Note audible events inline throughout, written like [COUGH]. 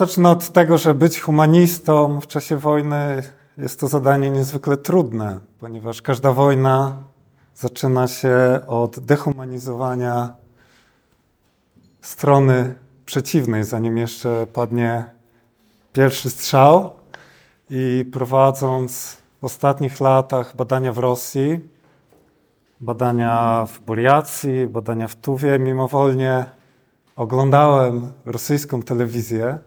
Zacznę od tego, że być humanistą w czasie wojny jest to zadanie niezwykle trudne, ponieważ każda wojna zaczyna się od dehumanizowania strony przeciwnej, zanim jeszcze padnie pierwszy strzał. I prowadząc w ostatnich latach badania w Rosji, badania w Buriacji, badania w Tuwie, mimowolnie oglądałem rosyjską telewizję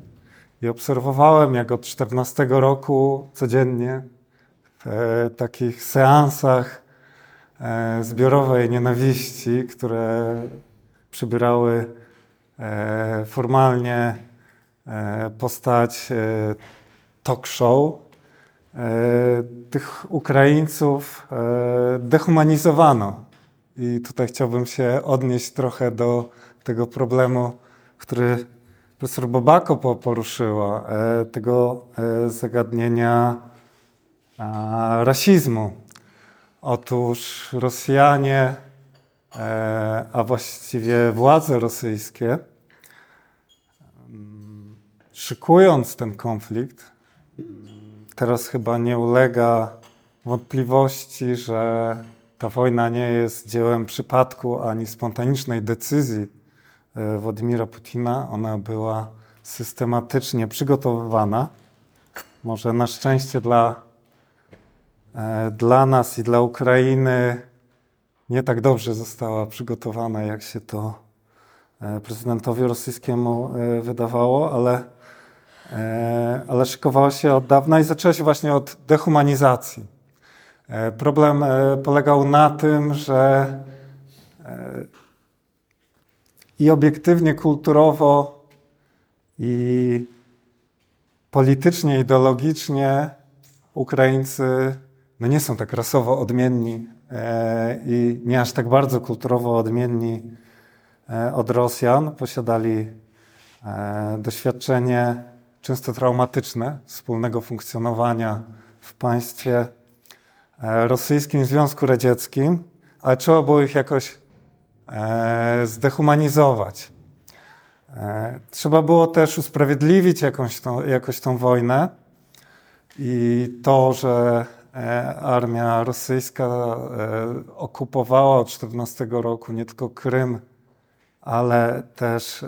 i obserwowałem, jak od 14 roku codziennie w e, takich seansach e, zbiorowej nienawiści, które przybierały e, formalnie postać talk show, tych Ukraińców dehumanizowano. I tutaj chciałbym się odnieść trochę do tego problemu, który profesor Bobako poruszyła, e, tego e, zagadnienia rasizmu. Otóż Rosjanie, e, a właściwie władze rosyjskie, szykując ten konflikt, teraz chyba nie ulega wątpliwości, że ta wojna nie jest dziełem przypadku ani spontanicznej decyzji Władimira Putina. Ona była systematycznie przygotowywana. Może na szczęście dla, e, dla nas i dla Ukrainy nie tak dobrze została przygotowana, jak się to e, prezydentowi rosyjskiemu wydawało, ale, ale szykowała się od dawna i zaczęła się właśnie od dehumanizacji. Problem polegał na tym, że i obiektywnie, kulturowo, i politycznie, ideologicznie Ukraińcy no nie są tak rasowo odmienni e, i nie aż tak bardzo kulturowo odmienni e, od Rosjan. Posiadali e, doświadczenie często traumatyczne wspólnego funkcjonowania w państwie rosyjskim, Związku Radzieckim, ale trzeba było ich jakoś zdehumanizować. E, trzeba było też usprawiedliwić jakąś tą, jakoś tą wojnę i to, że e, armia rosyjska okupowała od 14 roku nie tylko Krym, ale też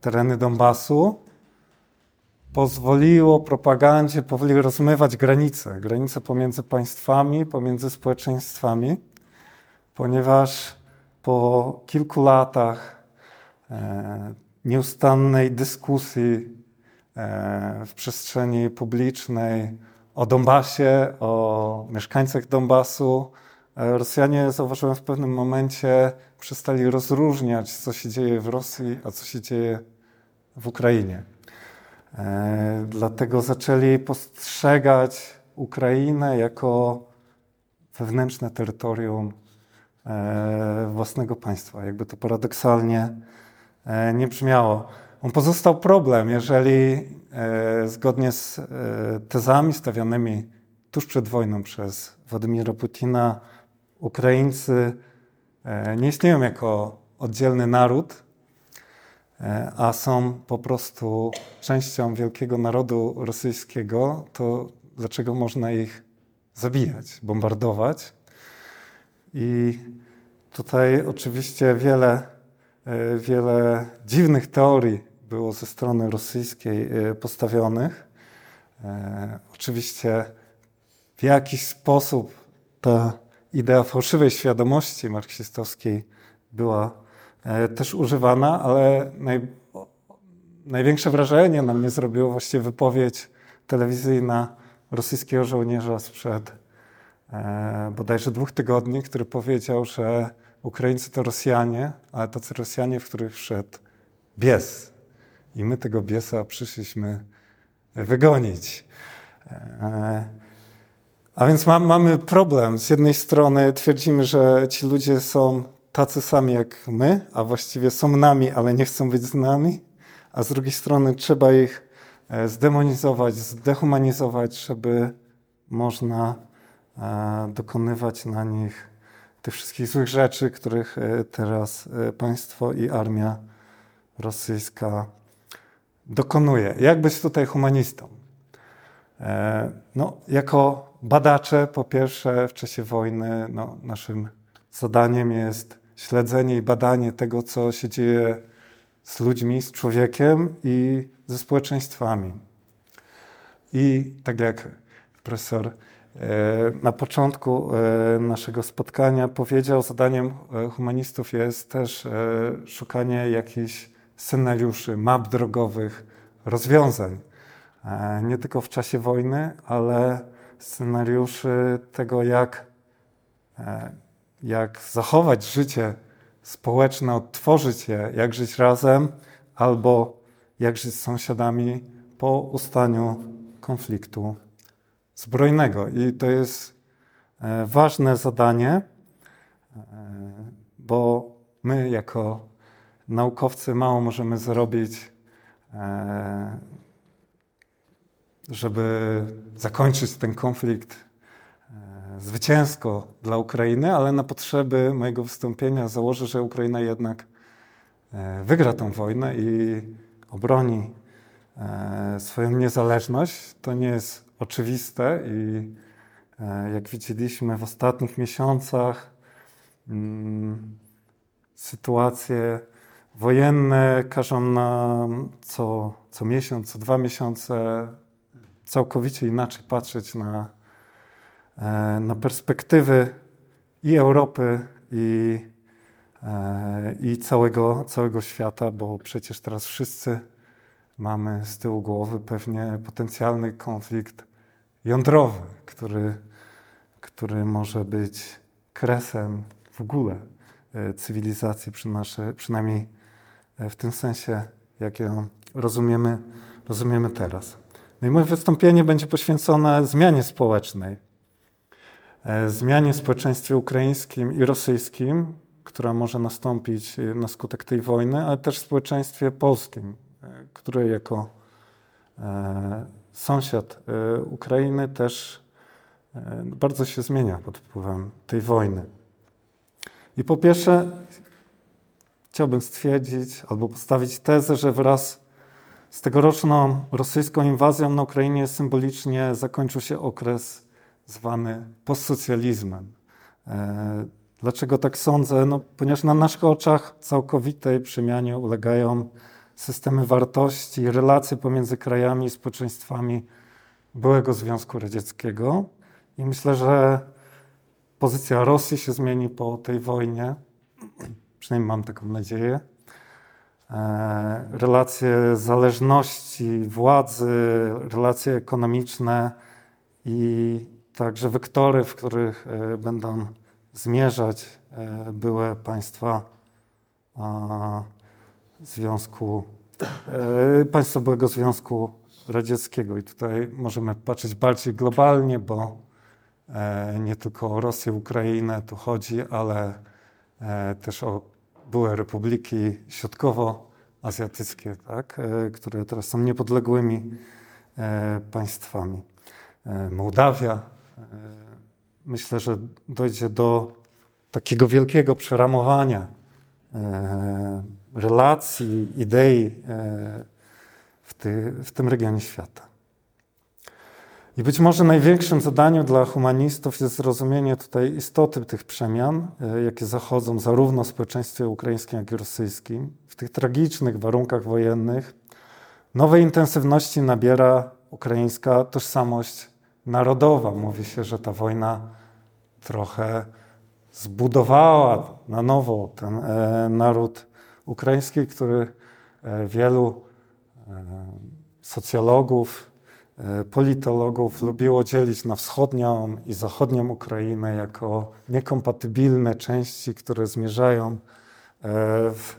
tereny Donbasu, pozwoliło propagandzie powoli rozmywać granice, granice pomiędzy państwami, pomiędzy społeczeństwami, ponieważ po kilku latach e, nieustannej dyskusji e, w przestrzeni publicznej o Donbasie, o mieszkańcach Donbasu, e, Rosjanie, zauważyłem w pewnym momencie, przestali rozróżniać, co się dzieje w Rosji, a co się dzieje w Ukrainie. Dlatego zaczęli postrzegać Ukrainę jako wewnętrzne terytorium własnego państwa. Jakby to paradoksalnie e, nie brzmiało. On pozostał problem, jeżeli e, zgodnie z tezami stawianymi tuż przed wojną przez Władimira Putina, Ukraińcy nie istnieją jako oddzielny naród, a są po prostu częścią wielkiego narodu rosyjskiego, to dlaczego można ich zabijać, bombardować? I tutaj oczywiście wiele, e, wiele dziwnych teorii było ze strony rosyjskiej e, postawionych. E, oczywiście w jakiś sposób ta idea fałszywej świadomości marksistowskiej była też używana, ale naj, największe wrażenie na mnie zrobiło właściwie wypowiedź telewizyjna rosyjskiego żołnierza sprzed bodajże dwóch tygodni, który powiedział, że Ukraińcy to Rosjanie, ale tacy Rosjanie, w których wszedł bies. I my tego biesa przyszliśmy wygonić. E, a więc ma, mamy problem. Z jednej strony twierdzimy, że ci ludzie są tacy sami jak my, a właściwie są nami, ale nie chcą być z nami. A z drugiej strony trzeba ich e, zdemonizować, zdehumanizować, żeby można E, dokonywać na nich tych wszystkich złych rzeczy, których e, teraz e, państwo i armia rosyjska dokonuje? Jak być tutaj humanistą? No, jako badacze, po pierwsze, w czasie wojny, no, naszym zadaniem jest śledzenie i badanie tego, co się dzieje z ludźmi, z człowiekiem i ze społeczeństwami. I tak jak profesor e, na początku e, naszego spotkania powiedział, zadaniem e, humanistów jest też szukanie jakichś scenariuszy, map drogowych, rozwiązań. Nie tylko w czasie wojny, ale scenariuszy tego, jak, jak zachować życie społeczne, odtworzyć je, jak żyć razem, albo jak żyć z sąsiadami po ustaniu konfliktu zbrojnego. I to jest e, ważne zadanie, e, bo my jako naukowcy mało możemy zrobić, e, żeby zakończyć ten konflikt zwycięsko dla Ukrainy, ale na potrzeby mojego wystąpienia założę, że Ukraina jednak wygra tę wojnę i obroni swoją niezależność. To nie jest oczywiste i e, jak widzieliśmy w ostatnich miesiącach, mm, sytuacje wojenne każą nam co, co miesiąc, co dwa miesiące całkowicie inaczej patrzeć na, e, na perspektywy i Europy, i, e, i całego, całego świata, bo przecież teraz wszyscy mamy z tyłu głowy pewnie potencjalny konflikt jądrowy, który, który może być kresem w ogóle e, cywilizacji, przynajmniej e, w tym sensie, jak ją rozumiemy, rozumiemy teraz. No i moje wystąpienie będzie poświęcone zmianie społecznej. E, zmianie w społeczeństwie ukraińskim i rosyjskim, która może nastąpić na skutek tej wojny, ale też w społeczeństwie polskim, które jako sąsiad e, Ukrainy też e, bardzo się zmienia pod wpływem tej wojny. I po pierwsze, chciałbym stwierdzić albo postawić tezę, że wraz z tegoroczną rosyjską inwazją na Ukrainie symbolicznie zakończył się okres zwany postsocjalizmem. E, dlaczego tak sądzę? No, ponieważ na naszych oczach całkowitej przemianie ulegają systemy wartości, relacje pomiędzy krajami i społeczeństwami byłego Związku Radzieckiego. I myślę, że pozycja Rosji się zmieni po tej wojnie. Przynajmniej mam taką nadzieję. E, relacje zależności władzy, relacje ekonomiczne i także wektory, w których e, będą zmierzać e, były państwa Związku, e, państwa byłego Związku Radzieckiego. I tutaj możemy patrzeć bardziej globalnie, bo e, nie tylko o Rosję, Ukrainę tu chodzi, ale e, też o były republiki środkowoazjatyckie, tak, które teraz są niepodległymi państwami. Mołdawia. Myślę, że dojdzie do takiego wielkiego przeramowania relacji, idei e, w, ty, w tym regionie świata. I być może największym zadaniem dla humanistów jest zrozumienie tutaj istoty tych przemian, e, jakie zachodzą zarówno w społeczeństwie ukraińskim, jak i rosyjskim. W tych tragicznych warunkach wojennych nowej intensywności nabiera ukraińska tożsamość narodowa. Mówi się, że ta wojna trochę zbudowała na nowo ten e, naród ukraiński, który e, wielu e, socjologów, politologów lubiło dzielić na wschodnią i zachodnią Ukrainę jako niekompatybilne części, które zmierzają w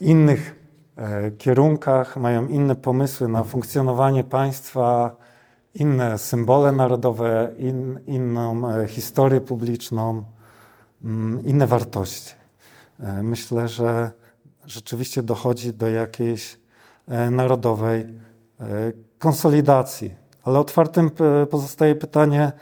innych kierunkach, mają inne pomysły na funkcjonowanie państwa, inne symbole narodowe, in, inną historię publiczną, inne wartości. E, myślę, że rzeczywiście dochodzi do jakiejś e, narodowej e, konsolidacji. Ale otwartym pozostaje pytanie,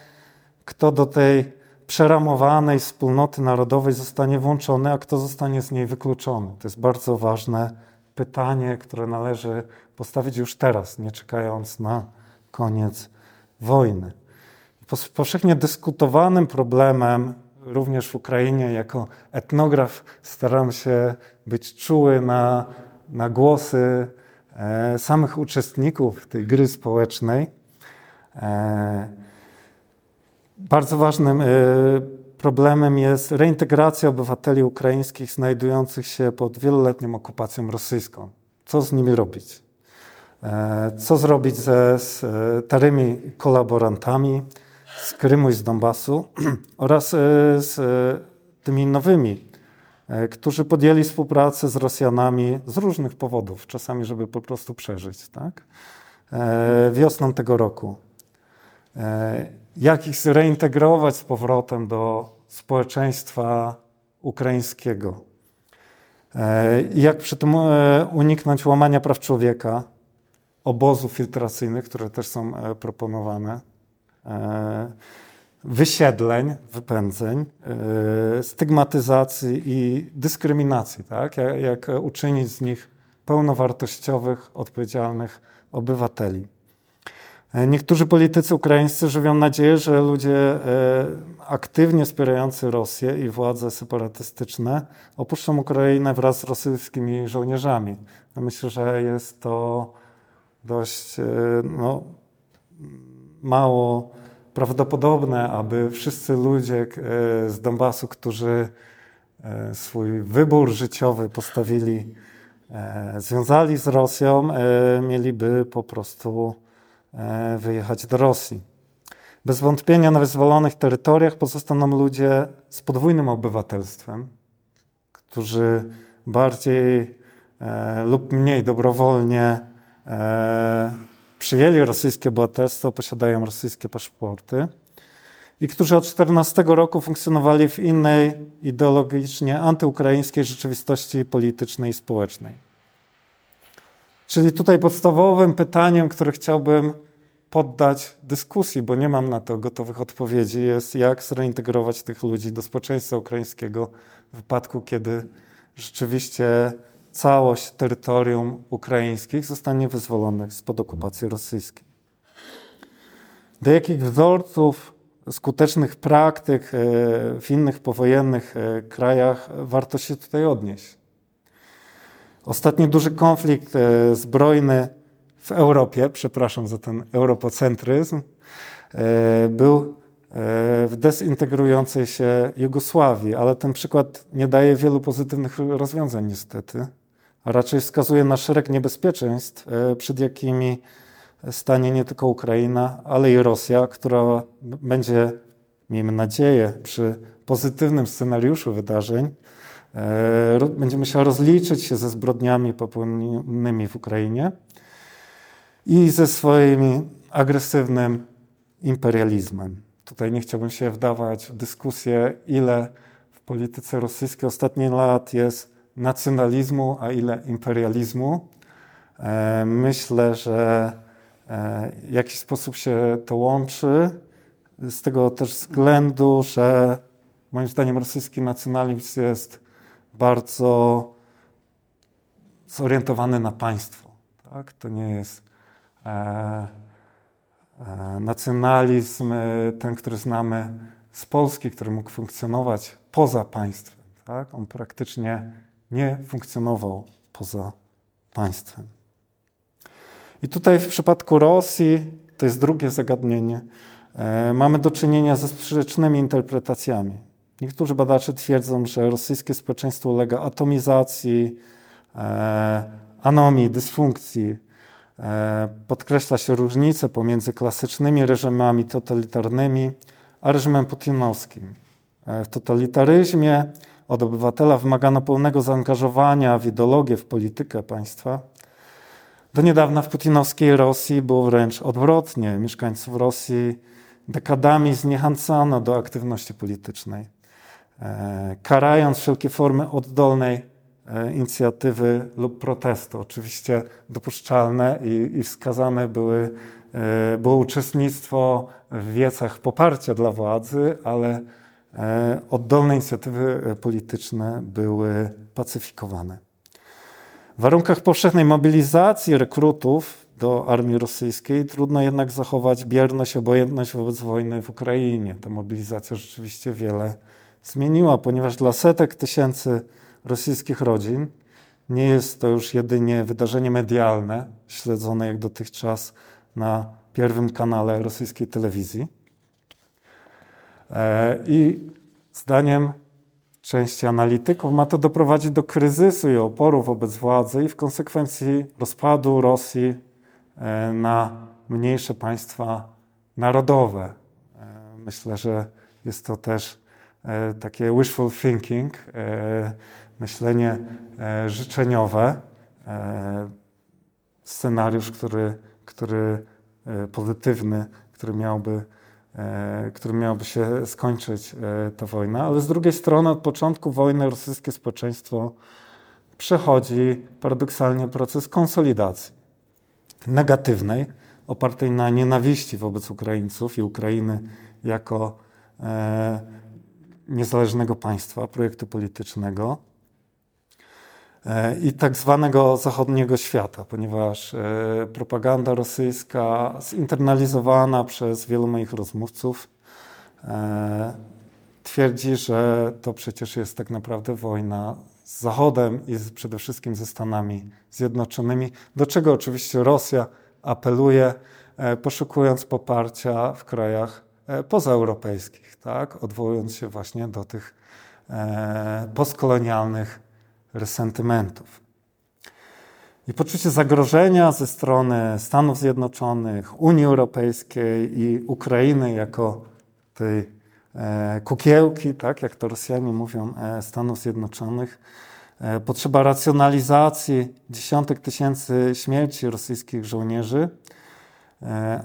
kto do tej przeramowanej wspólnoty narodowej zostanie włączony, a kto zostanie z niej wykluczony. To jest bardzo ważne pytanie, które należy postawić już teraz, nie czekając na koniec wojny. Powszechnie dyskutowanym problemem, również w Ukrainie, jako etnograf, staram się być czuły na, na głosy e, samych uczestników tej gry społecznej. E, bardzo ważnym e, problemem jest reintegracja obywateli ukraińskich znajdujących się pod wieloletnią okupacją rosyjską. Co z nimi robić? E, co zrobić ze starymi kolaborantami z Krymu i z Donbasu [CLEARS THROAT] oraz e, z tymi nowymi, którzy podjęli współpracę z Rosjanami z różnych powodów, czasami, żeby po prostu przeżyć, tak? Wiosną tego roku jak ich zreintegrować z powrotem do społeczeństwa ukraińskiego. E, jak przy tym e, uniknąć łamania praw człowieka, obozów filtracyjnych, które też są e, proponowane, wysiedleń, wypędzeń, stygmatyzacji i dyskryminacji, tak? jak, jak uczynić z nich pełnowartościowych, odpowiedzialnych obywateli. E, niektórzy politycy ukraińscy żywią nadzieję, że ludzie e, aktywnie wspierający Rosję i władze separatystyczne opuszczą Ukrainę wraz z rosyjskimi żołnierzami. Myślę, że jest to dość e, no, mało prawdopodobne, aby wszyscy ludzie z Donbasu, którzy swój wybór życiowy postawili, związali z Rosją, mieliby po prostu E, wyjechać do Rosji. Bez wątpienia na wyzwolonych terytoriach pozostaną ludzie z podwójnym obywatelstwem, którzy bardziej e, lub mniej dobrowolnie e, przyjęli rosyjskie obywatelstwo, posiadają rosyjskie paszporty i którzy od 14 roku funkcjonowali w innej ideologicznie antyukraińskiej rzeczywistości politycznej i społecznej. Czyli tutaj podstawowym pytaniem, które chciałbym poddać dyskusji, bo nie mam na to gotowych odpowiedzi, jest jak zreintegrować tych ludzi do społeczeństwa ukraińskiego w wypadku, kiedy rzeczywiście całość terytorium ukraińskich zostanie wyzwolonych spod okupacji rosyjskiej. Do jakich wzorców skutecznych praktyk e, w innych powojennych e, krajach warto się tutaj odnieść? Ostatni duży konflikt e, zbrojny w Europie, przepraszam za ten europocentryzm, był w dezintegrującej się Jugosławii, ale ten przykład nie daje wielu pozytywnych rozwiązań niestety, a raczej wskazuje na szereg niebezpieczeństw, przed jakimi stanie nie tylko Ukraina, ale i Rosja, która będzie, miejmy nadzieję, przy pozytywnym scenariuszu wydarzeń, E, będzie musiała rozliczyć się ze zbrodniami popełnionymi w Ukrainie i ze swoim agresywnym imperializmem. Tutaj nie chciałbym się wdawać w dyskusję, ile w polityce rosyjskiej ostatnich lat jest nacjonalizmu, a ile imperializmu. E, myślę, że e, w jakiś sposób się to łączy, z tego też względu, że moim zdaniem rosyjski nacjonalizm jest bardzo zorientowany na państwo. Tak? To nie jest e, e, nacjonalizm, e, ten, który znamy z Polski, który mógł funkcjonować poza państwem. Tak? On praktycznie nie funkcjonował poza państwem. I tutaj w przypadku Rosji, to jest drugie zagadnienie, e, mamy do czynienia ze sprzecznymi interpretacjami. Niektórzy badacze twierdzą, że rosyjskie społeczeństwo ulega atomizacji, e, anomii, dysfunkcji. E, podkreśla się różnice pomiędzy klasycznymi reżimami totalitarnymi a reżimem putinowskim. W totalitaryzmie od obywatela wymagano pełnego zaangażowania w ideologię, w politykę państwa. Do niedawna w putinowskiej Rosji było wręcz odwrotnie. Mieszkańców Rosji dekadami zniechęcano do aktywności politycznej. E, karając wszelkie formy oddolnej e, inicjatywy lub protestu. Oczywiście dopuszczalne i, i wskazane były, e, było uczestnictwo w wiecach poparcia dla władzy, ale oddolne inicjatywy polityczne były pacyfikowane. W warunkach powszechnej mobilizacji rekrutów do armii rosyjskiej trudno jednak zachować bierność, obojętność wobec wojny w Ukrainie. Ta mobilizacja rzeczywiście wiele zmieniła, ponieważ dla setek tysięcy rosyjskich rodzin nie jest to już jedynie wydarzenie medialne, śledzone jak dotychczas na pierwszym kanale rosyjskiej telewizji. E, I zdaniem części analityków ma to doprowadzić do kryzysu i oporu wobec władzy i w konsekwencji rozpadu Rosji e, na mniejsze państwa narodowe. E, myślę, że jest to też takie wishful thinking, myślenie życzeniowe, scenariusz, który, który pozytywny, który miałby którym miałaby się skończyć e, ta wojna, ale z drugiej strony od początku wojny rosyjskie społeczeństwo przechodzi paradoksalnie proces konsolidacji. Negatywnej, opartej na nienawiści wobec Ukraińców i Ukrainy jako e, niezależnego państwa, projektu politycznego i tak zwanego zachodniego świata, ponieważ e, propaganda rosyjska zinternalizowana przez wielu moich rozmówców e, twierdzi, że to przecież jest tak naprawdę wojna z Zachodem i przede wszystkim ze Stanami Zjednoczonymi, do czego oczywiście Rosja apeluje, e, poszukując poparcia w krajach pozaeuropejskich, tak? odwołując się właśnie do tych postkolonialnych resentymentów. I poczucie zagrożenia ze strony Stanów Zjednoczonych, Unii Europejskiej i Ukrainy jako tej e, kukiełki, tak jak to Rosjanie mówią, e, Stanów Zjednoczonych, e, potrzeba racjonalizacji dziesiątek tysięcy śmierci rosyjskich żołnierzy,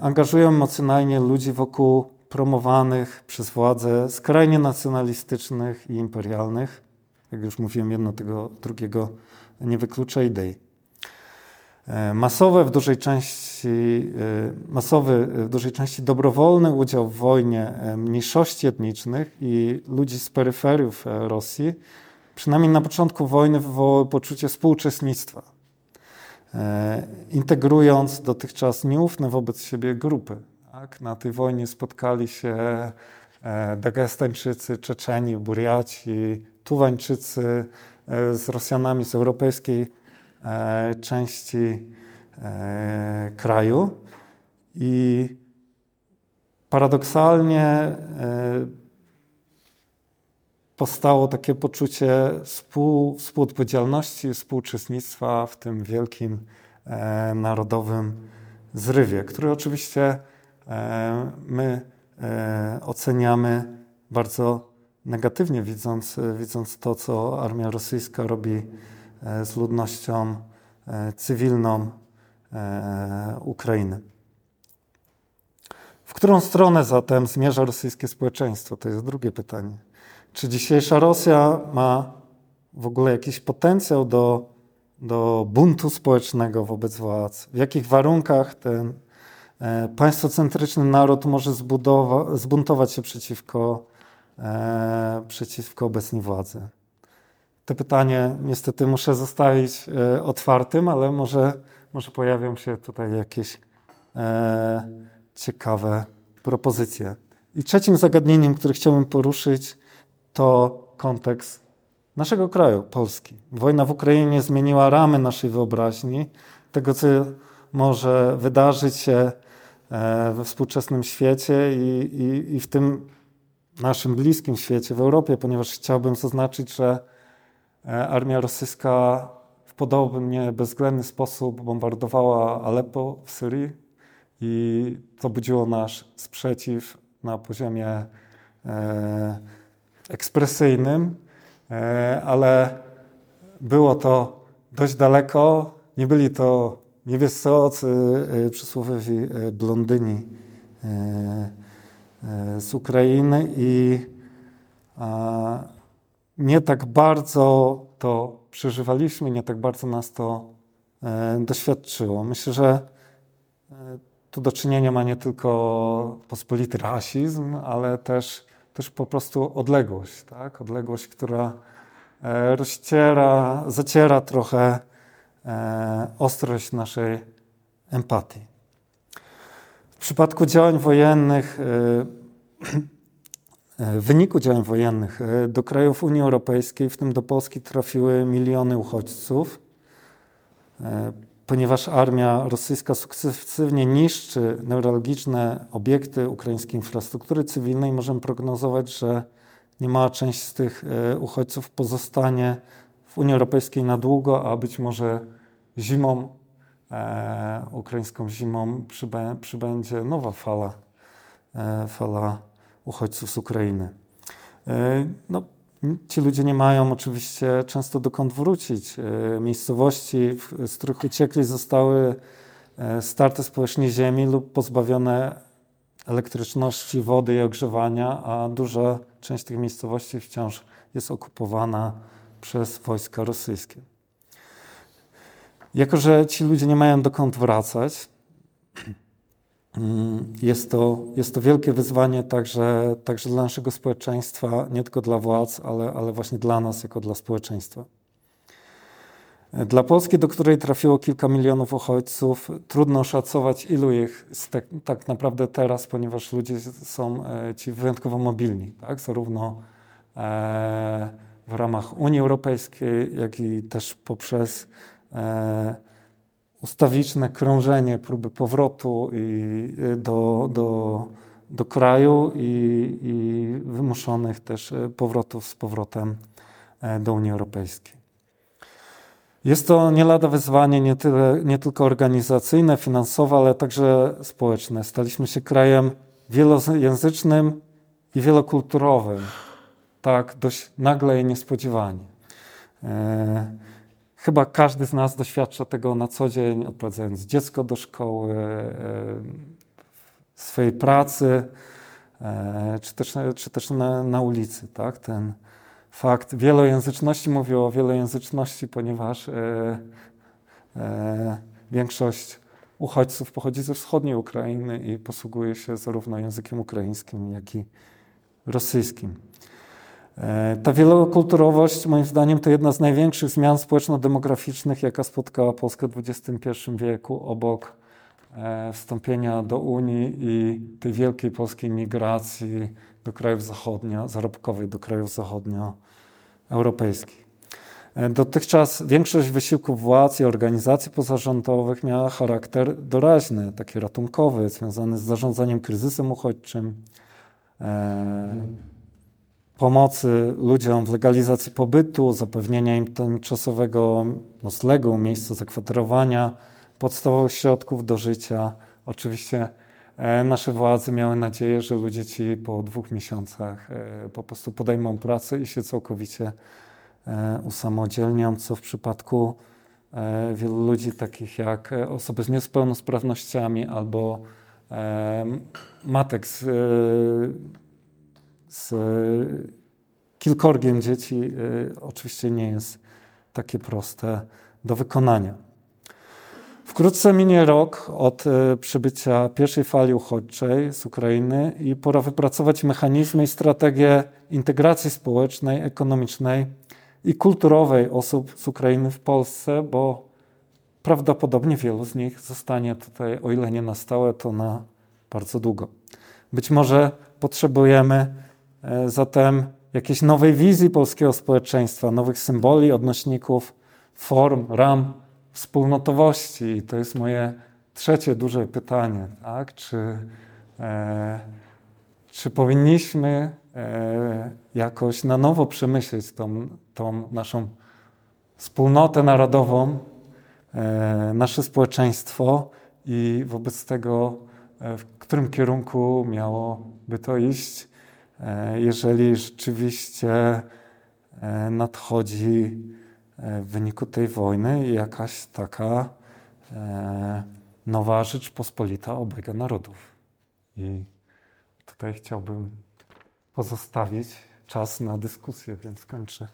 angażują emocjonalnie ludzi wokół promowanych przez władze skrajnie nacjonalistycznych i imperialnych jak już mówiłem, jedno tego drugiego nie wyklucza idei. E, masowe w dużej części, e, masowy, w dużej części dobrowolny udział w wojnie e, mniejszości etnicznych i ludzi z peryferiów Rosji, przynajmniej na początku wojny, wywołały poczucie współuczestnictwa, integrując dotychczas nieufne wobec siebie grupy. Tak? Na tej wojnie spotkali się Dagestańczycy, Czeczeni, Buriaci, Tuwańczycy e, z Rosjanami z europejskiej e, części e, kraju. I paradoksalnie powstało takie poczucie współ, współodpowiedzialności, współuczestnictwa w tym wielkim narodowym zrywie, który oczywiście my oceniamy bardzo negatywnie, widząc, widząc to, co armia rosyjska robi e, z ludnością e, cywilną e, Ukrainy. W którą stronę zatem zmierza rosyjskie społeczeństwo? To jest drugie pytanie. Czy dzisiejsza Rosja ma w ogóle jakiś potencjał do, do buntu społecznego wobec władz? W jakich warunkach ten państwocentryczny naród może zbuntować się przeciwko przeciwko obecnej władzy? To pytanie niestety muszę zostawić e, otwartym, ale może, może pojawią się tutaj jakieś e, ciekawe propozycje. I trzecim zagadnieniem, które chciałbym poruszyć, to kontekst naszego kraju, Polski. Wojna w Ukrainie zmieniła ramy naszej wyobraźni, tego, co może wydarzyć się e, we współczesnym świecie i, i, i w tym naszym bliskim świecie, w Europie, ponieważ chciałbym zaznaczyć, że e, armia rosyjska w podobnie bezwzględny sposób bombardowała Aleppo w Syrii i to budziło nasz sprzeciw na poziomie e, ekspresyjnym, e, ale było to dość daleko. Nie byli to niebiescy e, przysłowiowi e, blondyni. E, z Ukrainy i nie tak bardzo to przeżywaliśmy, nie tak bardzo nas to e, doświadczyło. Myślę, że e, tu do czynienia ma nie tylko pospolity rasizm, ale też, też po prostu odległość, tak? odległość, która rozciera, zaciera trochę e, ostrość naszej empatii. W przypadku działań wojennych, w wyniku działań wojennych do krajów Unii Europejskiej, w tym do Polski, trafiły miliony uchodźców ponieważ armia rosyjska sukcesywnie niszczy newralgiczne obiekty ukraińskiej infrastruktury cywilnej, możemy prognozować, że niemała część z tych uchodźców pozostanie w Unii Europejskiej na długo, a być może zimą, e, ukraińską zimą przybę, przybędzie nowa fala, e, fala uchodźców z Ukrainy. E, no, Ci ludzie nie mają oczywiście często dokąd wrócić. E, miejscowości, z których uciekli, zostały e, starte społecznie ziemi lub pozbawione elektryczności, wody i ogrzewania, a duża część tych miejscowości wciąż jest okupowana przez wojska rosyjskie. Jako, że ci ludzie nie mają dokąd wracać, [CLEARS THROAT] jest to, jest to wielkie wyzwanie także, także dla naszego społeczeństwa, nie tylko dla władz, ale, ale właśnie dla nas, jako dla społeczeństwa. Dla Polski, do której trafiło kilka milionów uchodźców, trudno szacować, ilu ich tak, tak naprawdę teraz, ponieważ ludzie są e, ci wyjątkowo mobilni, tak? zarówno e, w ramach Unii Europejskiej, jak i też poprzez ustawiczne krążenie, próby powrotu i y, do, do, do kraju i, i wymuszonych też y, powrotów z powrotem e, do Unii Europejskiej. Jest to nie lada wyzwanie nie, tyle, nie tylko organizacyjne, finansowe, ale także społeczne. Staliśmy się krajem wielojęzycznym i wielokulturowym. Tak, dość nagle i niespodziewanie. Chyba każdy z nas doświadcza tego na co dzień, odprowadzając dziecko do szkoły, e, swojej pracy, e, czy też, czy też na, na ulicy. Tak? Ten fakt wielojęzyczności, mówię o wielojęzyczności, ponieważ e, większość uchodźców pochodzi ze wschodniej Ukrainy i posługuje się zarówno językiem ukraińskim, jak i rosyjskim. E, ta wielokulturowość, moim zdaniem, to jedna z największych zmian społeczno-demograficznych, jaka spotkała Polskę w XXI wieku, obok e, wstąpienia do Unii i tej wielkiej polskiej migracji do krajów zachodnio, zarobkowej do krajów zachodnioeuropejskich. E, dotychczas większość wysiłków władz i organizacji pozarządowych miała charakter doraźny, taki ratunkowy, związany z zarządzaniem kryzysem uchodźczym, pomocy ludziom w legalizacji pobytu, zapewnienia im tymczasowego noclegu, miejsca zakwaterowania, podstawowych środków do życia. Oczywiście e, nasze władze miały nadzieję, że ludzie ci po dwóch miesiącach e, po prostu podejmą pracę i się całkowicie e, usamodzielnią, co w przypadku wielu ludzi, takich jak osoby z niepełnosprawnościami albo matek z z kilkorgiem dzieci y, oczywiście nie jest takie proste do wykonania. Wkrótce minie rok od y, przybycia pierwszej fali uchodźczej z Ukrainy i pora wypracować mechanizmy i strategie integracji społecznej, ekonomicznej i kulturowej osób z Ukrainy w Polsce, bo prawdopodobnie wielu z nich zostanie tutaj, o ile nie na stałe, to na bardzo długo. Być może potrzebujemy E, zatem jakiejś nowej wizji polskiego społeczeństwa, nowych symboli, odnośników, form, ram wspólnotowości. I to jest moje trzecie duże pytanie. Tak? Czy, e, czy powinniśmy e, jakoś na nowo przemyśleć tą, tą naszą wspólnotę narodową, e, nasze społeczeństwo i wobec tego, e, w którym kierunku miałoby to iść? E, jeżeli rzeczywiście e, nadchodzi e, w wyniku tej wojny jakaś taka nowa Rzeczpospolita obojga narodów. I tutaj chciałbym pozostawić czas na dyskusję, więc kończę.